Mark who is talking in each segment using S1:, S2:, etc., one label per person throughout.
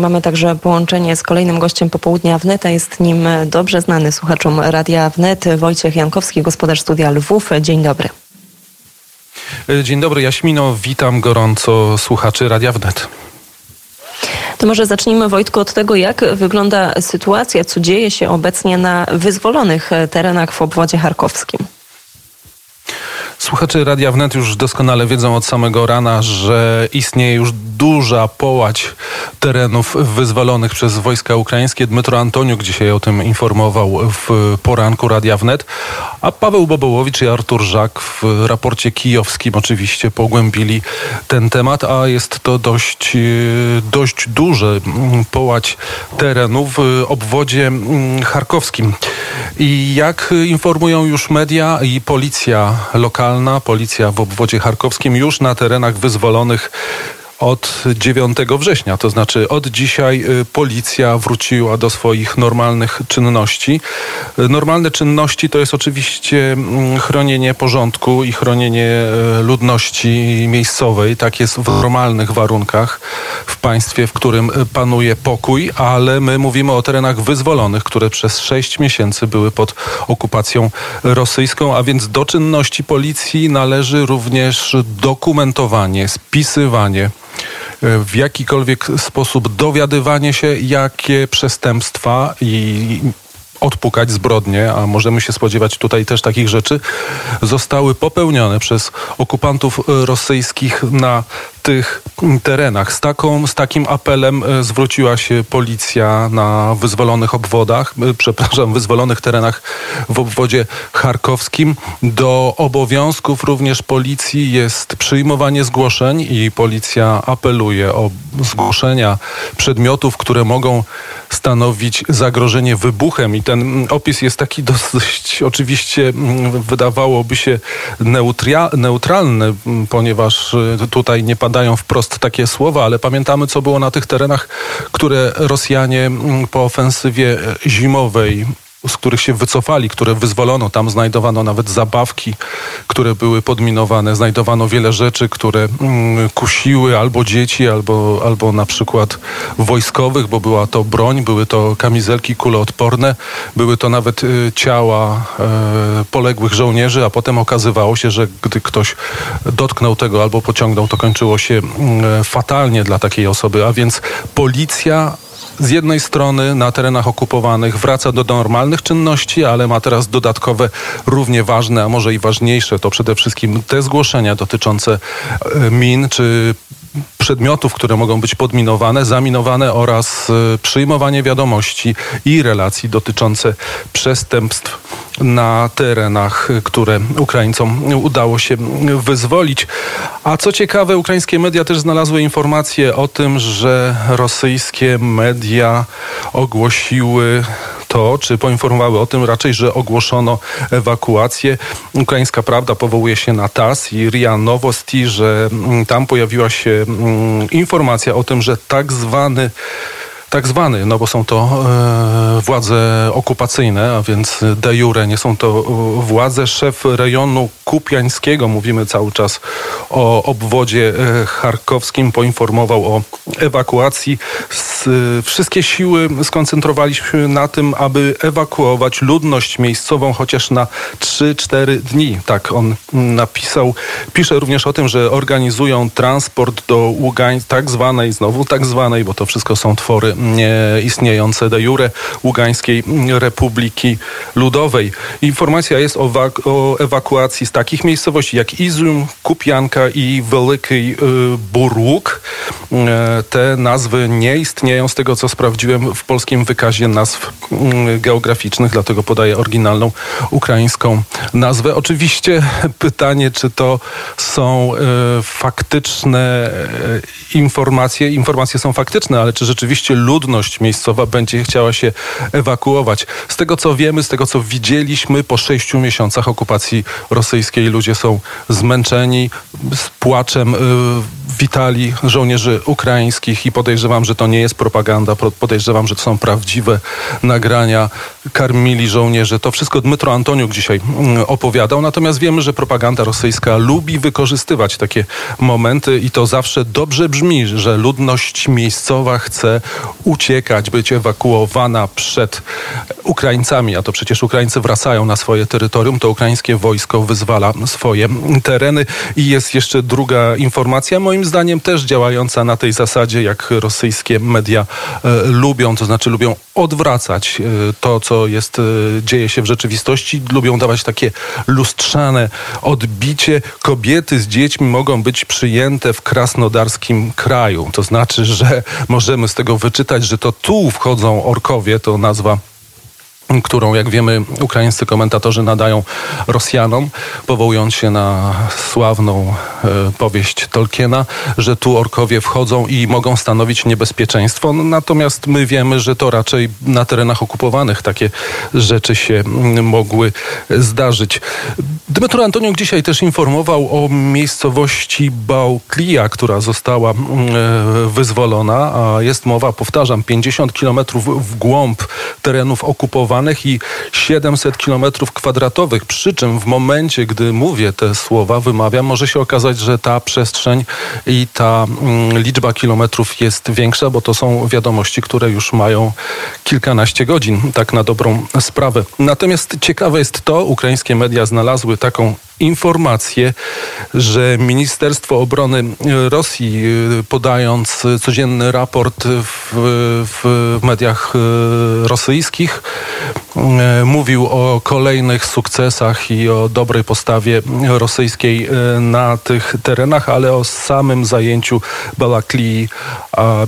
S1: Mamy także połączenie z kolejnym gościem popołudnia Wneta. Jest nim dobrze znany słuchaczom Radia Wnet Wojciech Jankowski, gospodarz studia Lwów. Dzień dobry.
S2: Dzień dobry Jaśmino, witam gorąco słuchaczy Radia Wnet.
S1: To może zacznijmy Wojtku od tego, jak wygląda sytuacja, co dzieje się obecnie na wyzwolonych terenach w obwodzie charkowskim.
S2: Słuchacze Radia Wnet już doskonale wiedzą od samego rana, że istnieje już duża połać terenów wyzwolonych przez wojska ukraińskie. Dmytro Antoniuk dzisiaj o tym informował w poranku Radia Wnet, a Paweł Bobołowicz i Artur Żak w raporcie kijowskim oczywiście pogłębili ten temat, a jest to dość, dość duże połać terenów w obwodzie charkowskim. I jak informują już media i policja lokalna, policja w obwodzie charkowskim już na terenach wyzwolonych od 9 września, to znaczy od dzisiaj y, policja wróciła do swoich normalnych czynności. Y, normalne czynności to jest oczywiście mm, chronienie porządku i chronienie y, ludności miejscowej. Tak jest w normalnych warunkach w państwie, w którym panuje pokój, ale my mówimy o terenach wyzwolonych, które przez 6 miesięcy były pod okupacją rosyjską, a więc do czynności policji należy również dokumentowanie, spisywanie w jakikolwiek sposób dowiadywanie się, jakie przestępstwa i odpukać zbrodnie, a możemy się spodziewać tutaj też takich rzeczy, zostały popełnione przez okupantów rosyjskich na tych terenach. Z, taką, z takim apelem e, zwróciła się policja na wyzwolonych obwodach, e, przepraszam, wyzwolonych terenach w obwodzie charkowskim. Do obowiązków również policji jest przyjmowanie zgłoszeń i policja apeluje o zgłoszenia przedmiotów, które mogą stanowić zagrożenie wybuchem i ten opis jest taki dosyć oczywiście wydawałoby się neutralny, ponieważ e, tutaj nie pada padają wprost takie słowa, ale pamiętamy, co było na tych terenach, które Rosjanie mm, po ofensywie zimowej z których się wycofali, które wyzwolono. Tam znajdowano nawet zabawki, które były podminowane. Znajdowano wiele rzeczy, które mm, kusiły albo dzieci, albo, albo na przykład wojskowych, bo była to broń, były to kamizelki kuloodporne, były to nawet y, ciała y, poległych żołnierzy, a potem okazywało się, że gdy ktoś dotknął tego albo pociągnął, to kończyło się y, fatalnie dla takiej osoby. A więc policja z jednej strony na terenach okupowanych wraca do normalnych czynności, ale ma teraz dodatkowe, równie ważne, a może i ważniejsze, to przede wszystkim te zgłoszenia dotyczące e, min czy przedmiotów, które mogą być podminowane, zaminowane oraz e, przyjmowanie wiadomości i relacji dotyczące przestępstw na terenach, które Ukraińcom udało się wyzwolić. A co ciekawe, ukraińskie media też znalazły informacje o tym, że rosyjskie media ogłosiły to, czy poinformowały o tym raczej, że ogłoszono ewakuację. Ukraińska Prawda powołuje się na TAS i RIA Nowosti, że mm, tam pojawiła się mm, informacja o tym, że tak zwany tak zwany, no bo są to e, władze okupacyjne, a więc de jure nie są to władze. Szef rejonu kupiańskiego, mówimy cały czas o obwodzie e, charkowskim, poinformował o ewakuacji. S, wszystkie siły skoncentrowaliśmy na tym, aby ewakuować ludność miejscową chociaż na 3-4 dni. Tak on napisał. Pisze również o tym, że organizują transport do Ługań, tak zwanej, znowu tak zwanej, bo to wszystko są twory istniejące de jure Ługańskiej Republiki Ludowej. Informacja jest o, o ewakuacji takich miejscowości jak Izum, Kupianka i Wielki y, Burłuk. E, te nazwy nie istnieją z tego, co sprawdziłem w polskim wykazie nazw mm, geograficznych, dlatego podaję oryginalną ukraińską nazwę. Oczywiście pytanie, czy to są faktyczne informacje. Informacje są faktyczne, ale czy rzeczywiście ludność miejscowa będzie chciała się ewakuować. Z tego co wiemy, z tego co widzieliśmy po sześciu miesiącach okupacji rosyjskiej, ludzie są zmęczeni, z płaczem y, witali żołnierzy ukraińskich i podejrzewam, że to nie jest propaganda, podejrzewam, że to są prawdziwe nagrania, karmili żołnierzy. To wszystko Dmytro Antoniuk dzisiaj mm, opowiadał, natomiast wiemy, że propaganda rosyjska lubi wykorzystywać takie momenty i to zawsze dobrze brzmi, że ludność miejscowa chce uciekać, być ewakuowana przed Ukraińcami, a to przecież Ukraińcy wracają na swoje terytorium, to ukraińskie wojsko wyzwala swoje tereny i jest jeszcze druga informacja, moim zdaniem też działająca na tej zasadzie, jak rosyjskie media e, lubią, to znaczy lubią odwracać e, to, co jest, e, dzieje się w rzeczywistości, lubią dawać takie lustrzane odbicie. Kobiety z dziećmi mogą być przyjęte w krasnodarskim kraju. To znaczy, że możemy z tego wyczytać, że to tu wchodzą orkowie, to nazwa którą, jak wiemy, ukraińscy komentatorzy nadają Rosjanom, powołując się na sławną e, powieść Tolkiena, że tu orkowie wchodzą i mogą stanowić niebezpieczeństwo. Natomiast my wiemy, że to raczej na terenach okupowanych takie rzeczy się mm, mogły zdarzyć. Dmytro Antoniuk dzisiaj też informował o miejscowości Bałklia, która została mm, e, wyzwolona, a jest mowa, powtarzam, 50 kilometrów w głąb terenów okupowanych i 700 kilometrów kwadratowych. Przy czym w momencie, gdy mówię te słowa, wymawiam, może się okazać, że ta przestrzeń i ta mm, liczba kilometrów jest większa, bo to są wiadomości, które już mają kilkanaście godzin, tak na dobrą sprawę. Natomiast ciekawe jest to, ukraińskie media znalazły taką informację, że Ministerstwo Obrony Rosji, podając codzienny raport w, w mediach rosyjskich, mówił o kolejnych sukcesach i o dobrej postawie rosyjskiej na tych terenach, ale o samym zajęciu Balaklii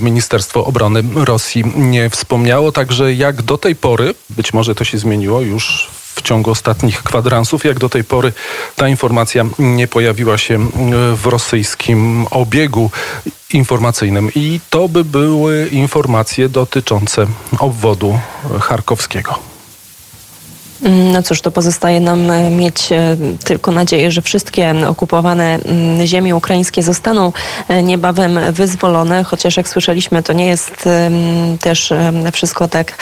S2: Ministerstwo Obrony Rosji nie wspomniało. Także jak do tej pory, być może to się zmieniło już w ciągu ostatnich kwadransów. Jak do tej pory ta informacja nie pojawiła się e, w rosyjskim obiegu informacyjnym. I to by były informacje dotyczące obwodu charkowskiego.
S1: No cóż, to pozostaje nam e, mieć e, tylko nadzieję, że wszystkie okupowane mm, ziemie ukraińskie zostaną e, niebawem wyzwolone, chociaż jak słyszeliśmy, to nie jest też wszystko tak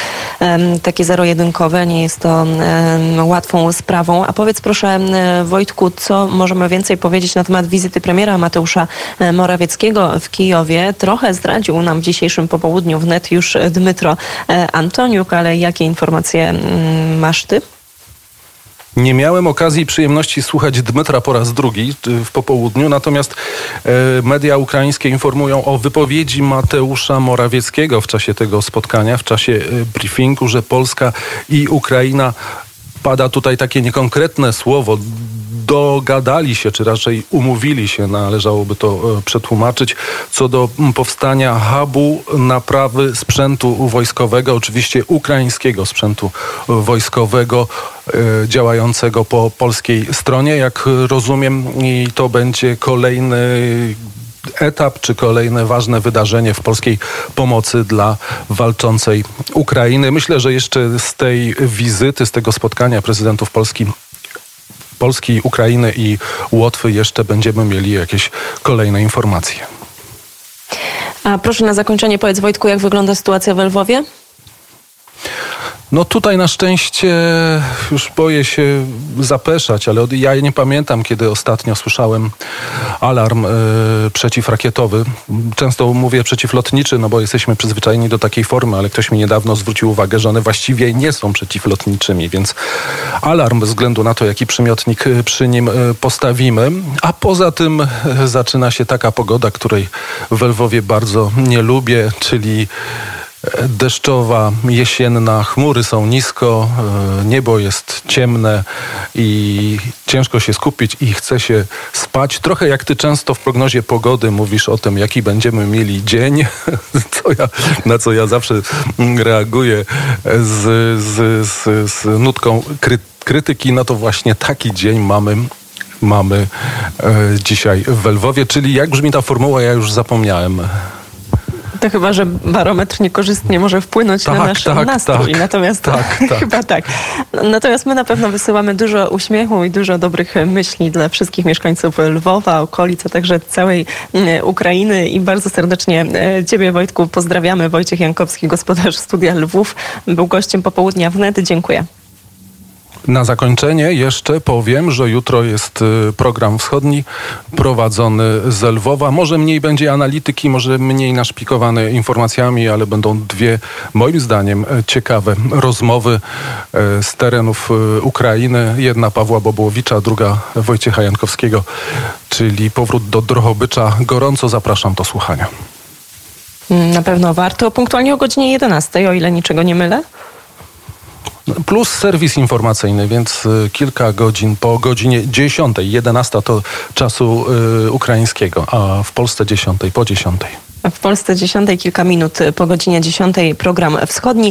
S1: takie zero-jedynkowe, nie jest to łatwą sprawą. A powiedz proszę Wojtku, co możemy więcej powiedzieć na temat wizyty premiera Mateusza Morawieckiego w Kijowie? Trochę zdradził nam w dzisiejszym popołudniu wnet już Dmytro Antoniuk, ale jakie informacje masz ty?
S2: Nie miałem okazji i przyjemności słuchać Dmytra po raz drugi y, w popołudniu, natomiast e, media ukraińskie informują o wypowiedzi Mateusza Morawieckiego w czasie tego spotkania, w czasie e, briefingu, że Polska i Ukraina pada tutaj takie niekonkretne słowo dogadali się, czy raczej umówili się, należałoby to e, przetłumaczyć, co do powstania hubu naprawy sprzętu wojskowego, oczywiście ukraińskiego sprzętu wojskowego e, działającego po polskiej stronie. Jak rozumiem, i to będzie kolejny etap czy kolejne ważne wydarzenie w polskiej pomocy dla walczącej Ukrainy. Myślę, że jeszcze z tej wizyty, z tego spotkania prezydentów Polski Polski, Ukrainy i Łotwy jeszcze będziemy mieli jakieś kolejne informacje.
S1: A proszę na zakończenie powiedz Wojtku, jak wygląda sytuacja w Lwowie?
S2: No tutaj na szczęście już boję się zapeszać, ale ja nie pamiętam, kiedy ostatnio słyszałem alarm y, przeciwrakietowy. Często mówię przeciwlotniczy, no bo jesteśmy przyzwyczajeni do takiej formy, ale ktoś mi niedawno zwrócił uwagę, że one właściwie nie są przeciwlotniczymi, więc alarm bez względu na to, jaki przymiotnik e, przy nim postawimy. A poza tym zaczyna się taka pogoda, której w Lwowie bardzo nie lubię, czyli deszczowa, jesienna, chmury są nisko, e, niebo jest ciemne i ciężko się skupić i chce się spać. Trochę jak ty często w prognozie pogody mówisz o tym, jaki będziemy mieli dzień, co ja, na co ja zawsze reaguję z, z, z, z nutką kry, krytyki, no to właśnie taki dzień mamy mamy e, dzisiaj w Lwowie, czyli jak brzmi ta formuła, ja już zapomniałem.
S1: To chyba, że barometr niekorzystnie może wpłynąć
S2: Tak,
S1: na nasz
S2: tak,
S1: nastrój.
S2: tak.
S1: Natomiast
S2: Tak, tak.
S1: chyba tak. Natomiast my na pewno wysyłamy dużo uśmiechu i dużo dobrych myśli dla wszystkich mieszkańców Lwowa, okolic, a także całej mm, Ukrainy i bardzo serdecznie e, Ciebie Wojtku pozdrawiamy. Wojciech Jankowski, gospodarz studia Lwów, był gościem popołudnia wnet. Dziękuję.
S2: Na zakończenie jeszcze powiem, że jutro jest y, program wschodni prowadzony z Lwowa. Może mniej będzie analityki, może mniej naszpikowane informacjami, ale będą dwie, moim zdaniem, e, ciekawe rozmowy e, z terenów e, Ukrainy. Jedna Pawła Bobołowicza, druga Wojciecha Jankowskiego, czyli powrót do Drohobycza. Gorąco zapraszam do słuchania.
S1: Na pewno warto. Punktualnie o godzinie 11, o ile niczego nie mylę.
S2: Plus serwis informacyjny, więc y, kilka godzin po godzinie 10, 11 to czasu y, ukraińskiego, a w Polsce 10 po 10.
S1: W Polsce 10, kilka minut po godzinie 10 program wschodni.